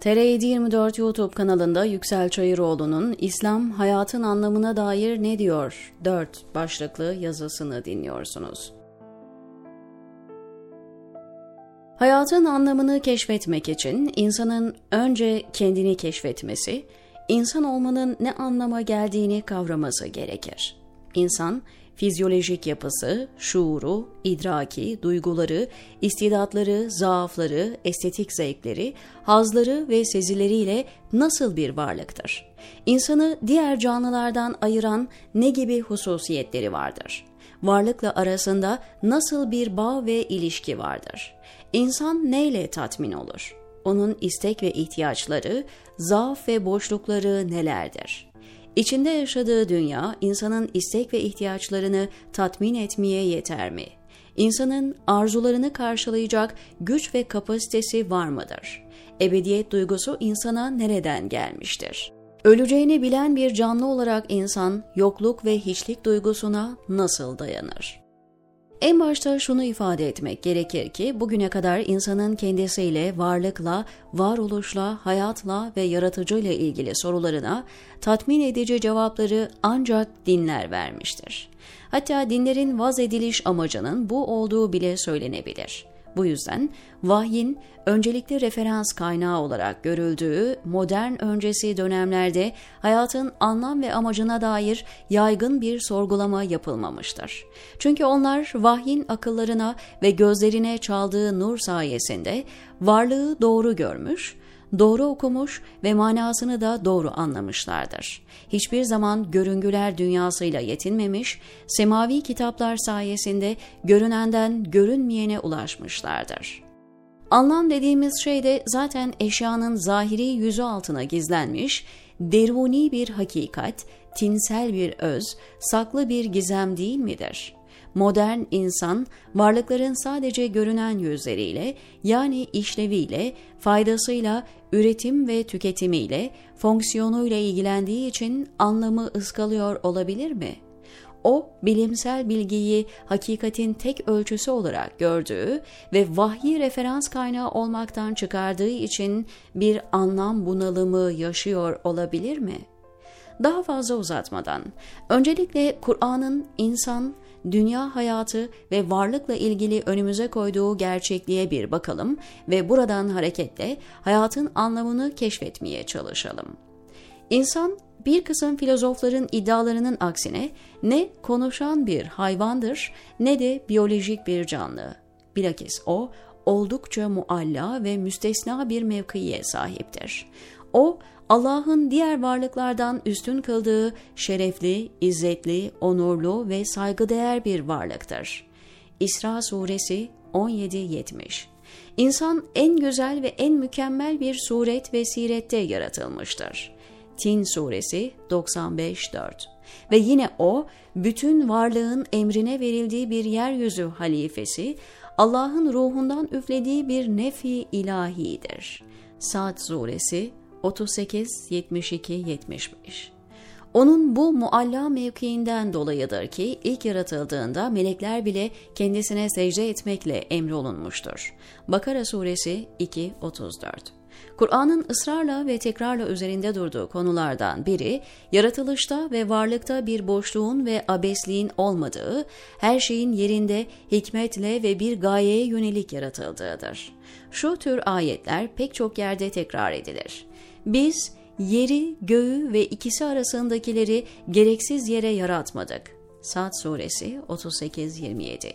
TR724 YouTube kanalında Yüksel Çayıroğlu'nun İslam hayatın anlamına dair ne diyor 4 başlıklı yazısını dinliyorsunuz. Hayatın anlamını keşfetmek için insanın önce kendini keşfetmesi, insan olmanın ne anlama geldiğini kavraması gerekir. İnsan, fizyolojik yapısı, şuuru, idraki, duyguları, istidatları, zaafları, estetik zevkleri, hazları ve sezileriyle nasıl bir varlıktır? İnsanı diğer canlılardan ayıran ne gibi hususiyetleri vardır? Varlıkla arasında nasıl bir bağ ve ilişki vardır? İnsan neyle tatmin olur? Onun istek ve ihtiyaçları, zaaf ve boşlukları nelerdir?'' İçinde yaşadığı dünya insanın istek ve ihtiyaçlarını tatmin etmeye yeter mi? İnsanın arzularını karşılayacak güç ve kapasitesi var mıdır? Ebediyet duygusu insana nereden gelmiştir? Öleceğini bilen bir canlı olarak insan yokluk ve hiçlik duygusuna nasıl dayanır? En başta şunu ifade etmek gerekir ki bugüne kadar insanın kendisiyle, varlıkla, varoluşla, hayatla ve yaratıcıyla ilgili sorularına tatmin edici cevapları ancak dinler vermiştir. Hatta dinlerin vaz ediliş amacının bu olduğu bile söylenebilir. Bu yüzden vahyin öncelikli referans kaynağı olarak görüldüğü modern öncesi dönemlerde hayatın anlam ve amacına dair yaygın bir sorgulama yapılmamıştır. Çünkü onlar vahyin akıllarına ve gözlerine çaldığı nur sayesinde varlığı doğru görmüş, doğru okumuş ve manasını da doğru anlamışlardır. Hiçbir zaman görüngüler dünyasıyla yetinmemiş, semavi kitaplar sayesinde görünenden görünmeyene ulaşmışlardır. Anlam dediğimiz şey de zaten eşyanın zahiri yüzü altına gizlenmiş, deruni bir hakikat, tinsel bir öz, saklı bir gizem değil midir?'' Modern insan varlıkların sadece görünen yüzleriyle yani işleviyle, faydasıyla, üretim ve tüketimiyle, fonksiyonuyla ilgilendiği için anlamı ıskalıyor olabilir mi? O, bilimsel bilgiyi hakikatin tek ölçüsü olarak gördüğü ve vahyi referans kaynağı olmaktan çıkardığı için bir anlam bunalımı yaşıyor olabilir mi? Daha fazla uzatmadan, öncelikle Kur'an'ın insan, dünya hayatı ve varlıkla ilgili önümüze koyduğu gerçekliğe bir bakalım ve buradan hareketle hayatın anlamını keşfetmeye çalışalım. İnsan bir kısım filozofların iddialarının aksine ne konuşan bir hayvandır ne de biyolojik bir canlı. Bilakis o oldukça mualla ve müstesna bir mevkiye sahiptir. O Allah'ın diğer varlıklardan üstün kıldığı şerefli, izzetli, onurlu ve saygıdeğer bir varlıktır. İsra Suresi 17-70 İnsan en güzel ve en mükemmel bir suret ve sirette yaratılmıştır. Tin Suresi 95-4 Ve yine o, bütün varlığın emrine verildiği bir yeryüzü halifesi, Allah'ın ruhundan üflediği bir nefi ilahidir. Sad Suresi 38, 72, 75. Onun bu mualla mevkiinden dolayıdır ki ilk yaratıldığında melekler bile kendisine secde etmekle emrolunmuştur. Bakara suresi 2, 34. Kur'an'ın ısrarla ve tekrarla üzerinde durduğu konulardan biri, yaratılışta ve varlıkta bir boşluğun ve abesliğin olmadığı, her şeyin yerinde hikmetle ve bir gayeye yönelik yaratıldığıdır. Şu tür ayetler pek çok yerde tekrar edilir. Biz yeri, göğü ve ikisi arasındakileri gereksiz yere yaratmadık. Sad suresi 38-27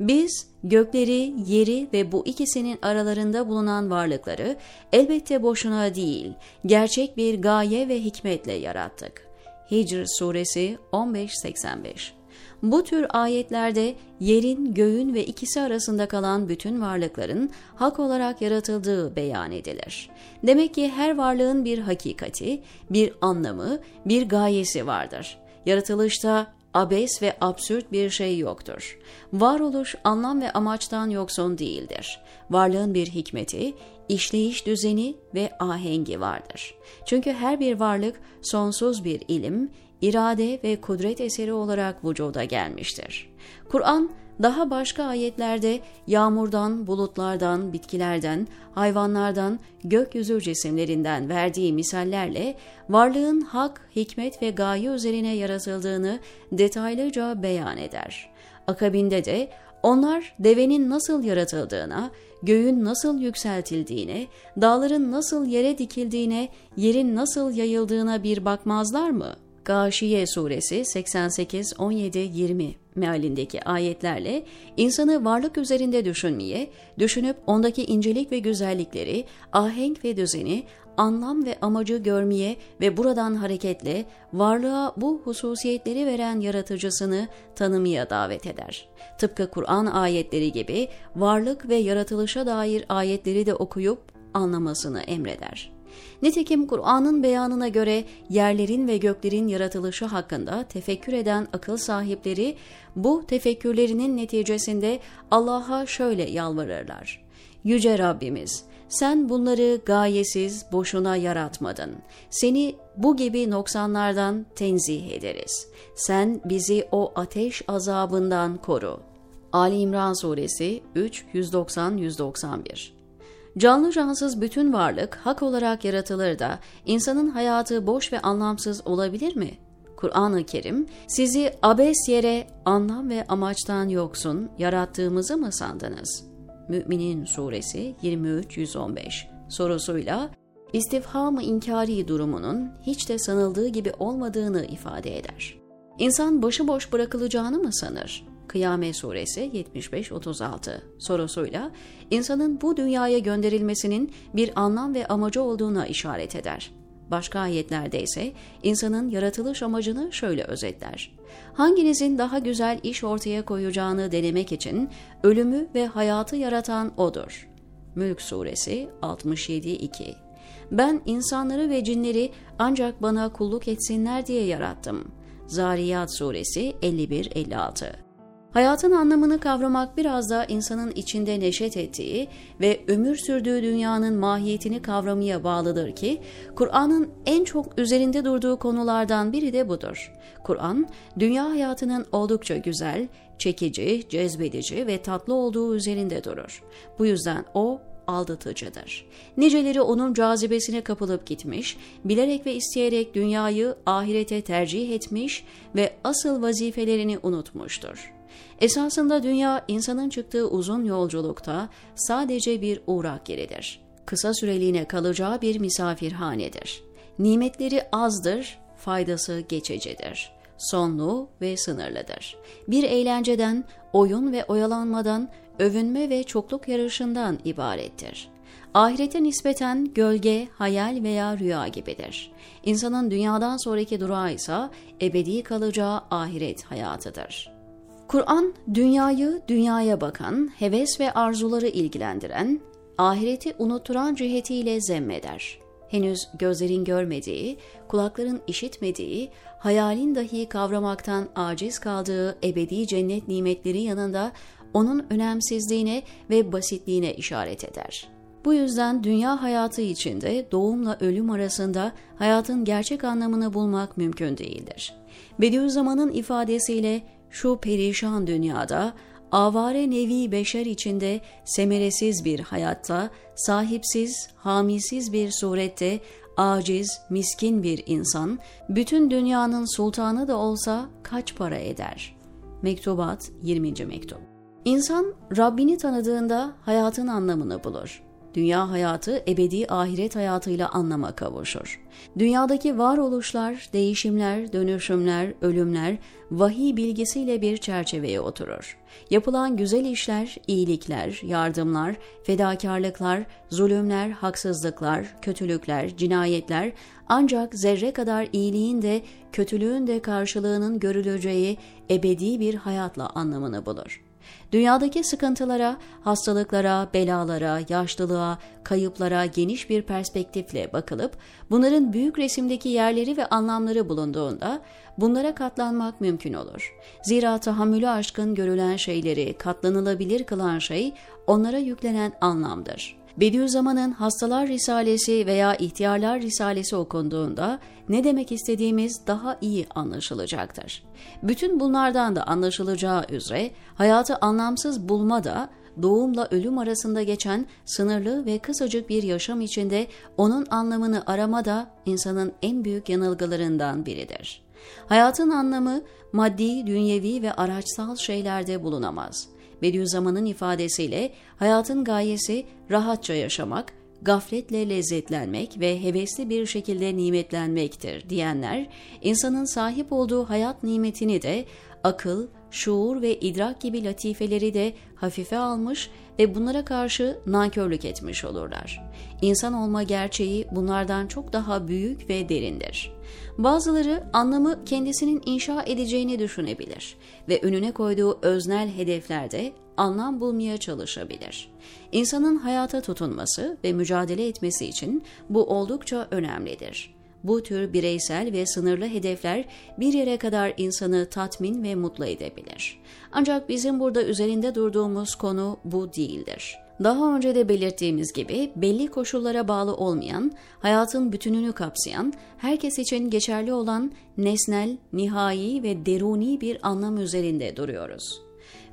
Biz gökleri, yeri ve bu ikisinin aralarında bulunan varlıkları elbette boşuna değil, gerçek bir gaye ve hikmetle yarattık. Hicr suresi 15-85 bu tür ayetlerde yerin, göğün ve ikisi arasında kalan bütün varlıkların hak olarak yaratıldığı beyan edilir. Demek ki her varlığın bir hakikati, bir anlamı, bir gayesi vardır. Yaratılışta abes ve absürt bir şey yoktur. Varoluş anlam ve amaçtan yoksun değildir. Varlığın bir hikmeti, işleyiş düzeni ve ahengi vardır. Çünkü her bir varlık sonsuz bir ilim, irade ve kudret eseri olarak vücuda gelmiştir. Kur'an daha başka ayetlerde yağmurdan, bulutlardan, bitkilerden, hayvanlardan, gökyüzü cisimlerinden verdiği misallerle varlığın hak, hikmet ve gaye üzerine yaratıldığını detaylıca beyan eder. Akabinde de onlar devenin nasıl yaratıldığına, göğün nasıl yükseltildiğine, dağların nasıl yere dikildiğine, yerin nasıl yayıldığına bir bakmazlar mı? Gâşiye suresi 88, 17, 20 mealindeki ayetlerle insanı varlık üzerinde düşünmeye, düşünüp ondaki incelik ve güzellikleri, ahenk ve düzeni, anlam ve amacı görmeye ve buradan hareketle varlığa bu hususiyetleri veren yaratıcısını tanımaya davet eder. Tıpkı Kur'an ayetleri gibi varlık ve yaratılışa dair ayetleri de okuyup anlamasını emreder. Nitekim Kur'an'ın beyanına göre yerlerin ve göklerin yaratılışı hakkında tefekkür eden akıl sahipleri bu tefekkürlerinin neticesinde Allah'a şöyle yalvarırlar. Yüce Rabbimiz, sen bunları gayesiz, boşuna yaratmadın. Seni bu gibi noksanlardan tenzih ederiz. Sen bizi o ateş azabından koru. Ali İmran Suresi 3 190-191 Canlı cansız bütün varlık hak olarak yaratılır da insanın hayatı boş ve anlamsız olabilir mi? Kur'an-ı Kerim, sizi abes yere anlam ve amaçtan yoksun yarattığımızı mı sandınız? Müminin Suresi 23-115 sorusuyla istifham-ı inkari durumunun hiç de sanıldığı gibi olmadığını ifade eder. İnsan başıboş bırakılacağını mı sanır? Kıyamet Suresi 75-36 sorusuyla insanın bu dünyaya gönderilmesinin bir anlam ve amacı olduğuna işaret eder. Başka ayetlerde ise insanın yaratılış amacını şöyle özetler. Hanginizin daha güzel iş ortaya koyacağını denemek için ölümü ve hayatı yaratan O'dur. Mülk Suresi 67-2 Ben insanları ve cinleri ancak bana kulluk etsinler diye yarattım. Zariyat Suresi 51-56 Hayatın anlamını kavramak biraz da insanın içinde neşet ettiği ve ömür sürdüğü dünyanın mahiyetini kavramaya bağlıdır ki, Kur'an'ın en çok üzerinde durduğu konulardan biri de budur. Kur'an, dünya hayatının oldukça güzel, çekici, cezbedici ve tatlı olduğu üzerinde durur. Bu yüzden o, aldatıcıdır. Niceleri onun cazibesine kapılıp gitmiş, bilerek ve isteyerek dünyayı ahirete tercih etmiş ve asıl vazifelerini unutmuştur. Esasında dünya insanın çıktığı uzun yolculukta sadece bir uğrak yeridir. Kısa süreliğine kalacağı bir misafirhanedir. Nimetleri azdır, faydası geçicidir. Sonlu ve sınırlıdır. Bir eğlenceden, oyun ve oyalanmadan, övünme ve çokluk yarışından ibarettir. Ahirete nispeten gölge, hayal veya rüya gibidir. İnsanın dünyadan sonraki durağı ise ebedi kalacağı ahiret hayatıdır. Kur'an, dünyayı dünyaya bakan, heves ve arzuları ilgilendiren, ahireti unutturan cihetiyle zemmeder. Henüz gözlerin görmediği, kulakların işitmediği, hayalin dahi kavramaktan aciz kaldığı ebedi cennet nimetleri yanında onun önemsizliğine ve basitliğine işaret eder. Bu yüzden dünya hayatı içinde doğumla ölüm arasında hayatın gerçek anlamını bulmak mümkün değildir. Bediüzzaman'ın ifadesiyle şu perişan dünyada avare nevi beşer içinde semeresiz bir hayatta, sahipsiz, hamisiz bir surette, aciz, miskin bir insan, bütün dünyanın sultanı da olsa kaç para eder? Mektubat 20. Mektup İnsan Rabbini tanıdığında hayatın anlamını bulur. Dünya hayatı ebedi ahiret hayatıyla anlama kavuşur. Dünyadaki varoluşlar, değişimler, dönüşümler, ölümler vahiy bilgisiyle bir çerçeveye oturur. Yapılan güzel işler, iyilikler, yardımlar, fedakarlıklar, zulümler, haksızlıklar, kötülükler, cinayetler ancak zerre kadar iyiliğin de kötülüğün de karşılığının görüleceği ebedi bir hayatla anlamını bulur. Dünyadaki sıkıntılara, hastalıklara, belalara, yaşlılığa, kayıplara geniş bir perspektifle bakılıp bunların büyük resimdeki yerleri ve anlamları bulunduğunda bunlara katlanmak mümkün olur. Zira tahammülü aşkın görülen şeyleri katlanılabilir kılan şey onlara yüklenen anlamdır. Bediüzzaman'ın Hastalar Risalesi veya İhtiyarlar Risalesi okunduğunda ne demek istediğimiz daha iyi anlaşılacaktır. Bütün bunlardan da anlaşılacağı üzere hayatı anlamsız bulma da doğumla ölüm arasında geçen sınırlı ve kısacık bir yaşam içinde onun anlamını arama da insanın en büyük yanılgılarından biridir. Hayatın anlamı maddi, dünyevi ve araçsal şeylerde bulunamaz. Bediüzzaman'ın ifadesiyle hayatın gayesi rahatça yaşamak, gafletle lezzetlenmek ve hevesli bir şekilde nimetlenmektir diyenler, insanın sahip olduğu hayat nimetini de akıl, şuur ve idrak gibi latifeleri de hafife almış ve bunlara karşı nankörlük etmiş olurlar. İnsan olma gerçeği bunlardan çok daha büyük ve derindir. Bazıları anlamı kendisinin inşa edeceğini düşünebilir ve önüne koyduğu öznel hedeflerde anlam bulmaya çalışabilir. İnsanın hayata tutunması ve mücadele etmesi için bu oldukça önemlidir. Bu tür bireysel ve sınırlı hedefler bir yere kadar insanı tatmin ve mutlu edebilir. Ancak bizim burada üzerinde durduğumuz konu bu değildir. Daha önce de belirttiğimiz gibi belli koşullara bağlı olmayan, hayatın bütününü kapsayan, herkes için geçerli olan nesnel, nihai ve deruni bir anlam üzerinde duruyoruz.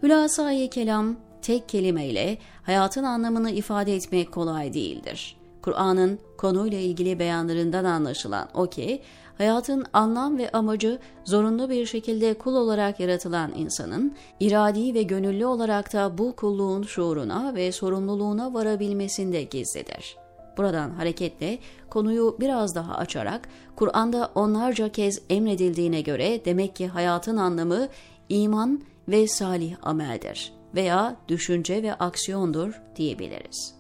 Hülasa-i kelam tek kelimeyle hayatın anlamını ifade etmek kolay değildir. Kur'an'ın konuyla ilgili beyanlarından anlaşılan o ki, hayatın anlam ve amacı zorunlu bir şekilde kul olarak yaratılan insanın, iradi ve gönüllü olarak da bu kulluğun şuuruna ve sorumluluğuna varabilmesinde gizlidir. Buradan hareketle konuyu biraz daha açarak, Kur'an'da onlarca kez emredildiğine göre demek ki hayatın anlamı iman ve salih ameldir veya düşünce ve aksiyondur diyebiliriz.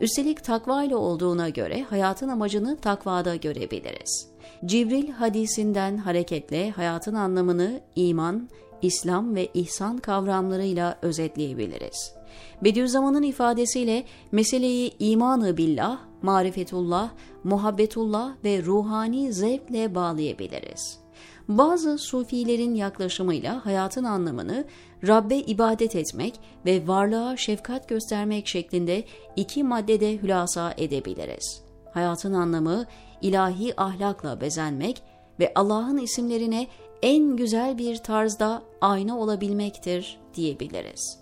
Üstelik takva ile olduğuna göre hayatın amacını takvada görebiliriz. Cibril hadisinden hareketle hayatın anlamını iman, İslam ve ihsan kavramlarıyla özetleyebiliriz. Bediüzzaman'ın ifadesiyle meseleyi imanı billah, marifetullah, muhabbetullah ve ruhani zevkle bağlayabiliriz. Bazı sufilerin yaklaşımıyla hayatın anlamını Rabbe ibadet etmek ve varlığa şefkat göstermek şeklinde iki maddede hülasa edebiliriz. Hayatın anlamı ilahi ahlakla bezenmek ve Allah'ın isimlerine en güzel bir tarzda ayna olabilmektir diyebiliriz.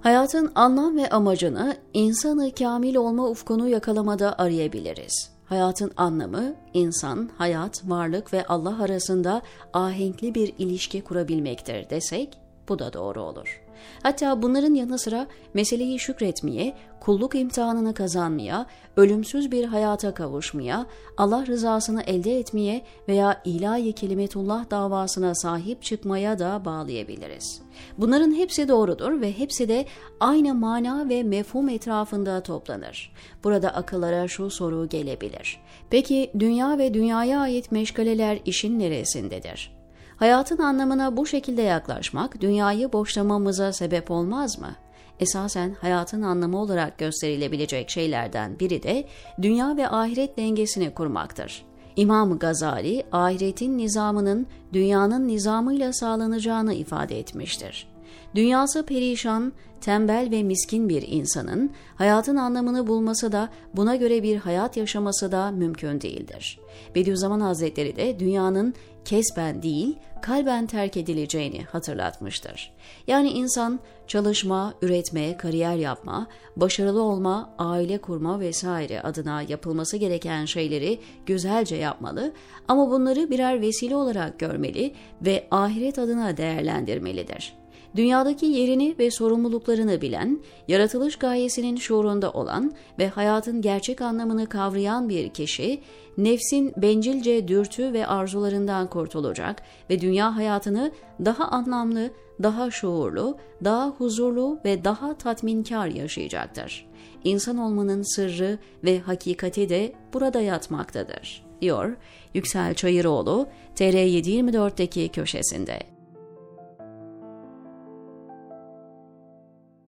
Hayatın anlam ve amacını insanı kamil olma ufkunu yakalamada arayabiliriz. Hayatın anlamı, insan, hayat, varlık ve Allah arasında ahenkli bir ilişki kurabilmektir desek, bu da doğru olur. Hatta bunların yanı sıra meseleyi şükretmeye, kulluk imtihanını kazanmaya, ölümsüz bir hayata kavuşmaya, Allah rızasını elde etmeye veya ilahi kelimetullah davasına sahip çıkmaya da bağlayabiliriz. Bunların hepsi doğrudur ve hepsi de aynı mana ve mefhum etrafında toplanır. Burada akıllara şu soru gelebilir. Peki dünya ve dünyaya ait meşgaleler işin neresindedir? Hayatın anlamına bu şekilde yaklaşmak dünyayı boşlamamıza sebep olmaz mı? Esasen hayatın anlamı olarak gösterilebilecek şeylerden biri de dünya ve ahiret dengesini kurmaktır. İmam Gazali, ahiretin nizamının dünyanın nizamıyla sağlanacağını ifade etmiştir. Dünyası perişan, tembel ve miskin bir insanın hayatın anlamını bulması da buna göre bir hayat yaşaması da mümkün değildir. Bediüzzaman Hazretleri de dünyanın kesben değil, kalben terk edileceğini hatırlatmıştır. Yani insan çalışma, üretme, kariyer yapma, başarılı olma, aile kurma vesaire adına yapılması gereken şeyleri güzelce yapmalı ama bunları birer vesile olarak görmeli ve ahiret adına değerlendirmelidir. Dünyadaki yerini ve sorumluluklarını bilen, yaratılış gayesinin şuurunda olan ve hayatın gerçek anlamını kavrayan bir kişi, nefsin bencilce dürtü ve arzularından kurtulacak ve dünya hayatını daha anlamlı, daha şuurlu, daha huzurlu ve daha tatminkar yaşayacaktır. İnsan olmanın sırrı ve hakikati de burada yatmaktadır, diyor Yüksel Çayıroğlu TR724'deki köşesinde.